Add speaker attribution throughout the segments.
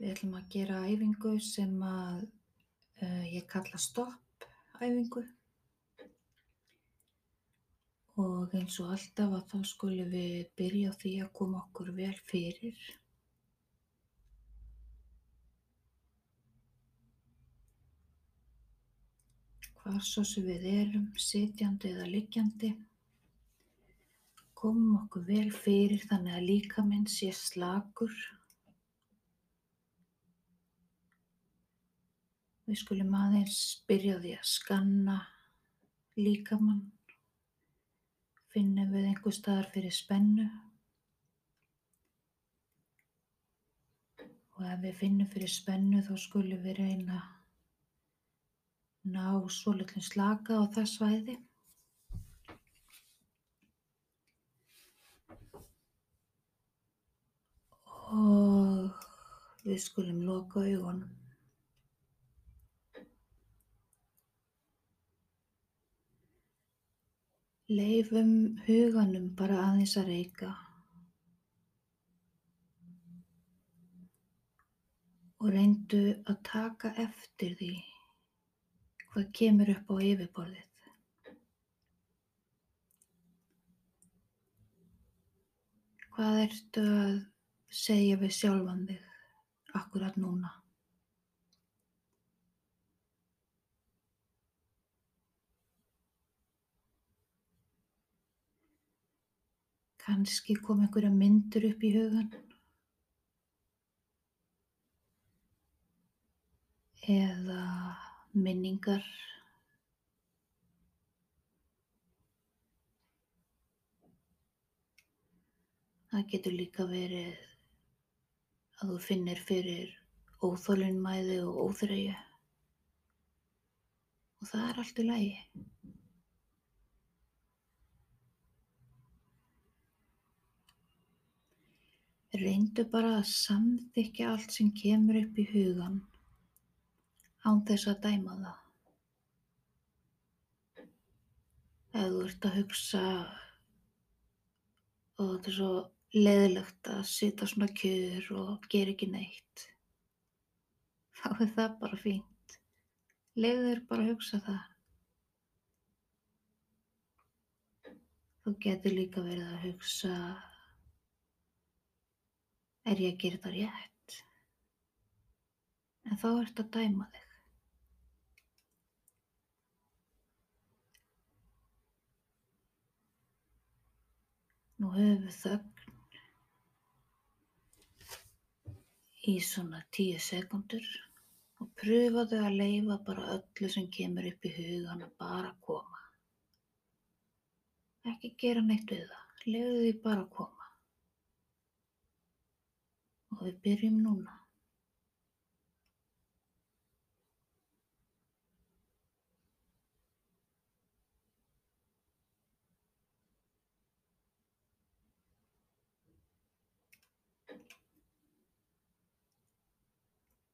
Speaker 1: Við ætlum að gera æfingu sem að uh, ég kalla stopp-æfingu. Og eins og alltaf að þá skulum við byrja því að koma okkur vel fyrir. Hvar svo sem við erum, sitjandi eða liggjandi. Komum okkur vel fyrir þannig að líkaminn sé slakur. Við skulum aðeins byrja því að skanna líkamann. Finnum við einhver staðar fyrir spennu. Og ef við finnum fyrir spennu þá skulum við reyna að ná svolítið slaka á það svæði. Og við skulum loka augunum. Leifum huganum bara aðeins að reyka. Og reyndu að taka eftir því hvað kemur upp á yfirborðið. Hvað ertu að segja við sjálfan þig akkurat núna? Kannski kom einhverja myndir upp í hugan. Eða minningar. Það getur líka verið að þú finnir fyrir óþolinmæði og óþreyju. Og það er allt í lagi. Reyndu bara að samþykja allt sem kemur upp í hugan án þess að dæma það. Ef þú ert að hugsa og þetta er svo leiðilegt að sitja svona kjur og gera ekki neitt, þá er það bara fínt. Leiðu þér bara að hugsa það. Þú getur líka verið að hugsa Er ég að gera þetta rétt? En þá ertu að dæma þig. Nú höfum við þögn í svona tíu sekundur og pröfaðu að leifa bara öllu sem kemur upp í hugan að bara koma. Ekki gera neitt við það, leiðu því bara að koma. Og við byrjum núna.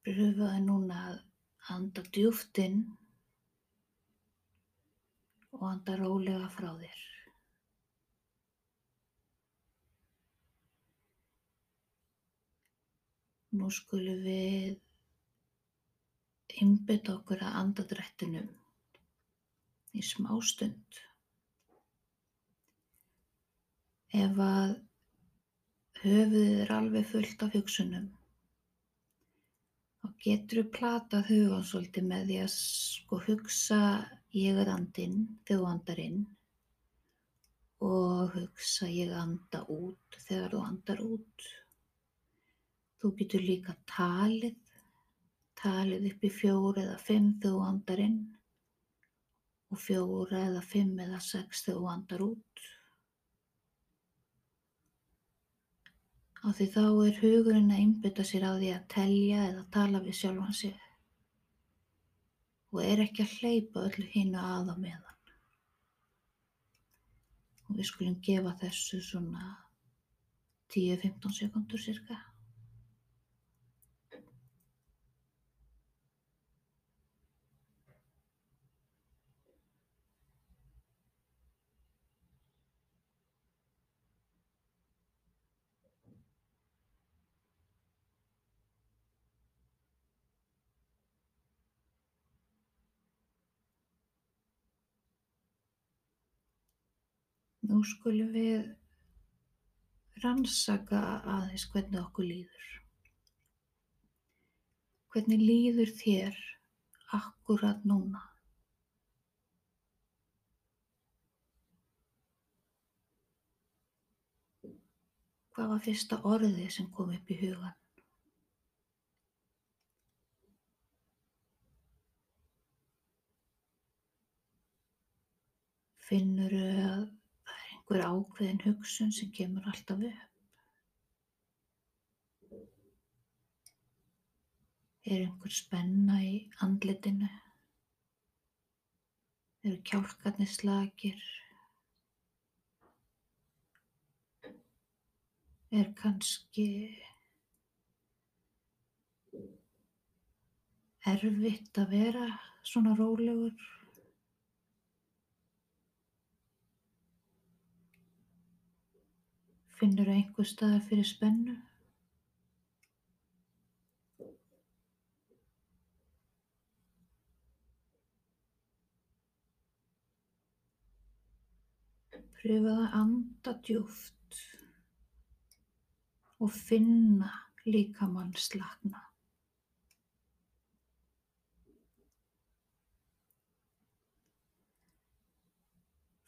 Speaker 1: Pröfaðu núna að anda djúft inn og anda rólega frá þér. Nú skulum við einbytta okkur að andadrættinum í smá stund. Ef að höfuðið er alveg fullt af hugsunum, þá getur við platað hugan svolítið með því að sko hugsa ég er andinn þú andar inn og hugsa ég anda út þegar þú andar út. Þú getur líka talið, talið upp í fjóra eða fimm þegar þú andar inn og fjóra eða fimm eða sex þegar þú andar út. Á því þá er hugurinn að einbytta sér á því að telja eða tala við sjálfan sig og er ekki að hleypa öllu hínu að á meðan. Og við skulum gefa þessu svona 10-15 sekundur cirka. Nú skulum við rannsaka aðeins hvernig okkur líður. Hvernig líður þér akkurat núna? Hvað var fyrsta orðið sem kom upp í hugan? Finnurðu að það er einhver ákveðin hugsun sem kemur alltaf upp? Er einhver spenna í andlitinu? Eru kjálkarnir slakir? Er kannski erfitt að vera svona rólegur? Finnurðu einhvers staðar fyrir spennu? Pröfaðu að anda djúpt og finna líkamann slakna.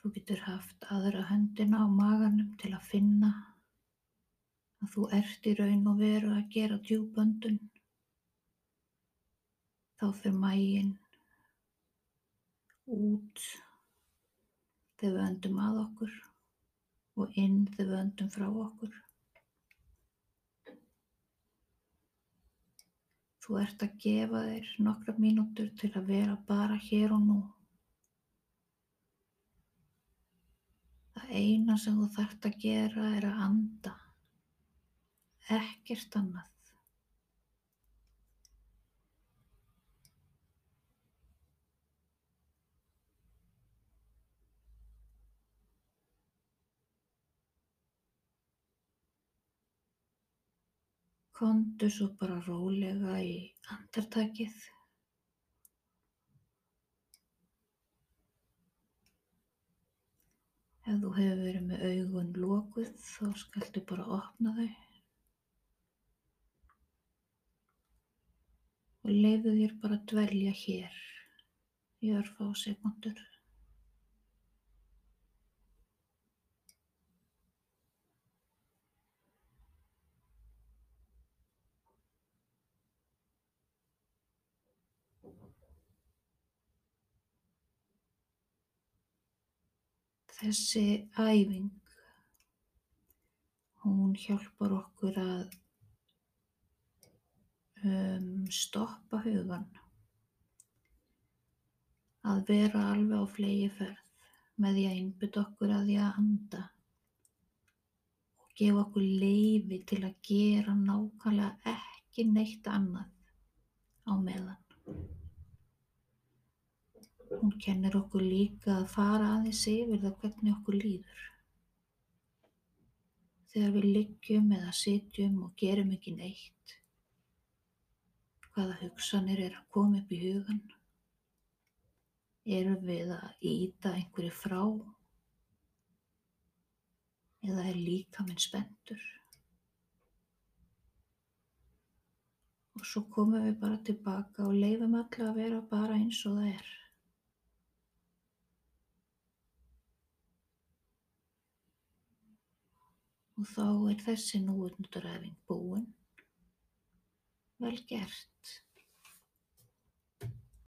Speaker 1: Þú getur haft aðra höndina á maganum til að finna að þú ert í raun og veru að gera djúböndun. Þá fyrir mægin út þegar við öndum að okkur og inn þegar við öndum frá okkur. Þú ert að gefa þér nokkra mínútur til að vera bara hér og nú. Eina sem þú þarft að gera er að anda, ekkert annað. Komdu svo bara rólega í andartakið. Ef þú hefur verið með augun lokuð þá skaltu bara opna þau. Og leiðu þér bara að dvelja hér í örfá sekundur. Þessi æfing, hún hjálpar okkur að um, stoppa hugan, að vera alveg á fleygiferð með því að einbytta okkur að því að anda. Og gefa okkur leyfi til að gera nákvæmlega ekki neitt annað á meðan. Hún kennir okkur líka að fara aðeins yfir það hvernig okkur líður. Þegar við liggjum eða sitjum og gerum ekki neitt, hvaða hugsanir er að koma upp í hugan? Erum við að íta einhverju frá? Eða er líka minn spendur? Og svo komum við bara tilbaka og leifum alla að vera bara eins og það er. Og þá er þessi núutnutaræfing búin. Vel gert.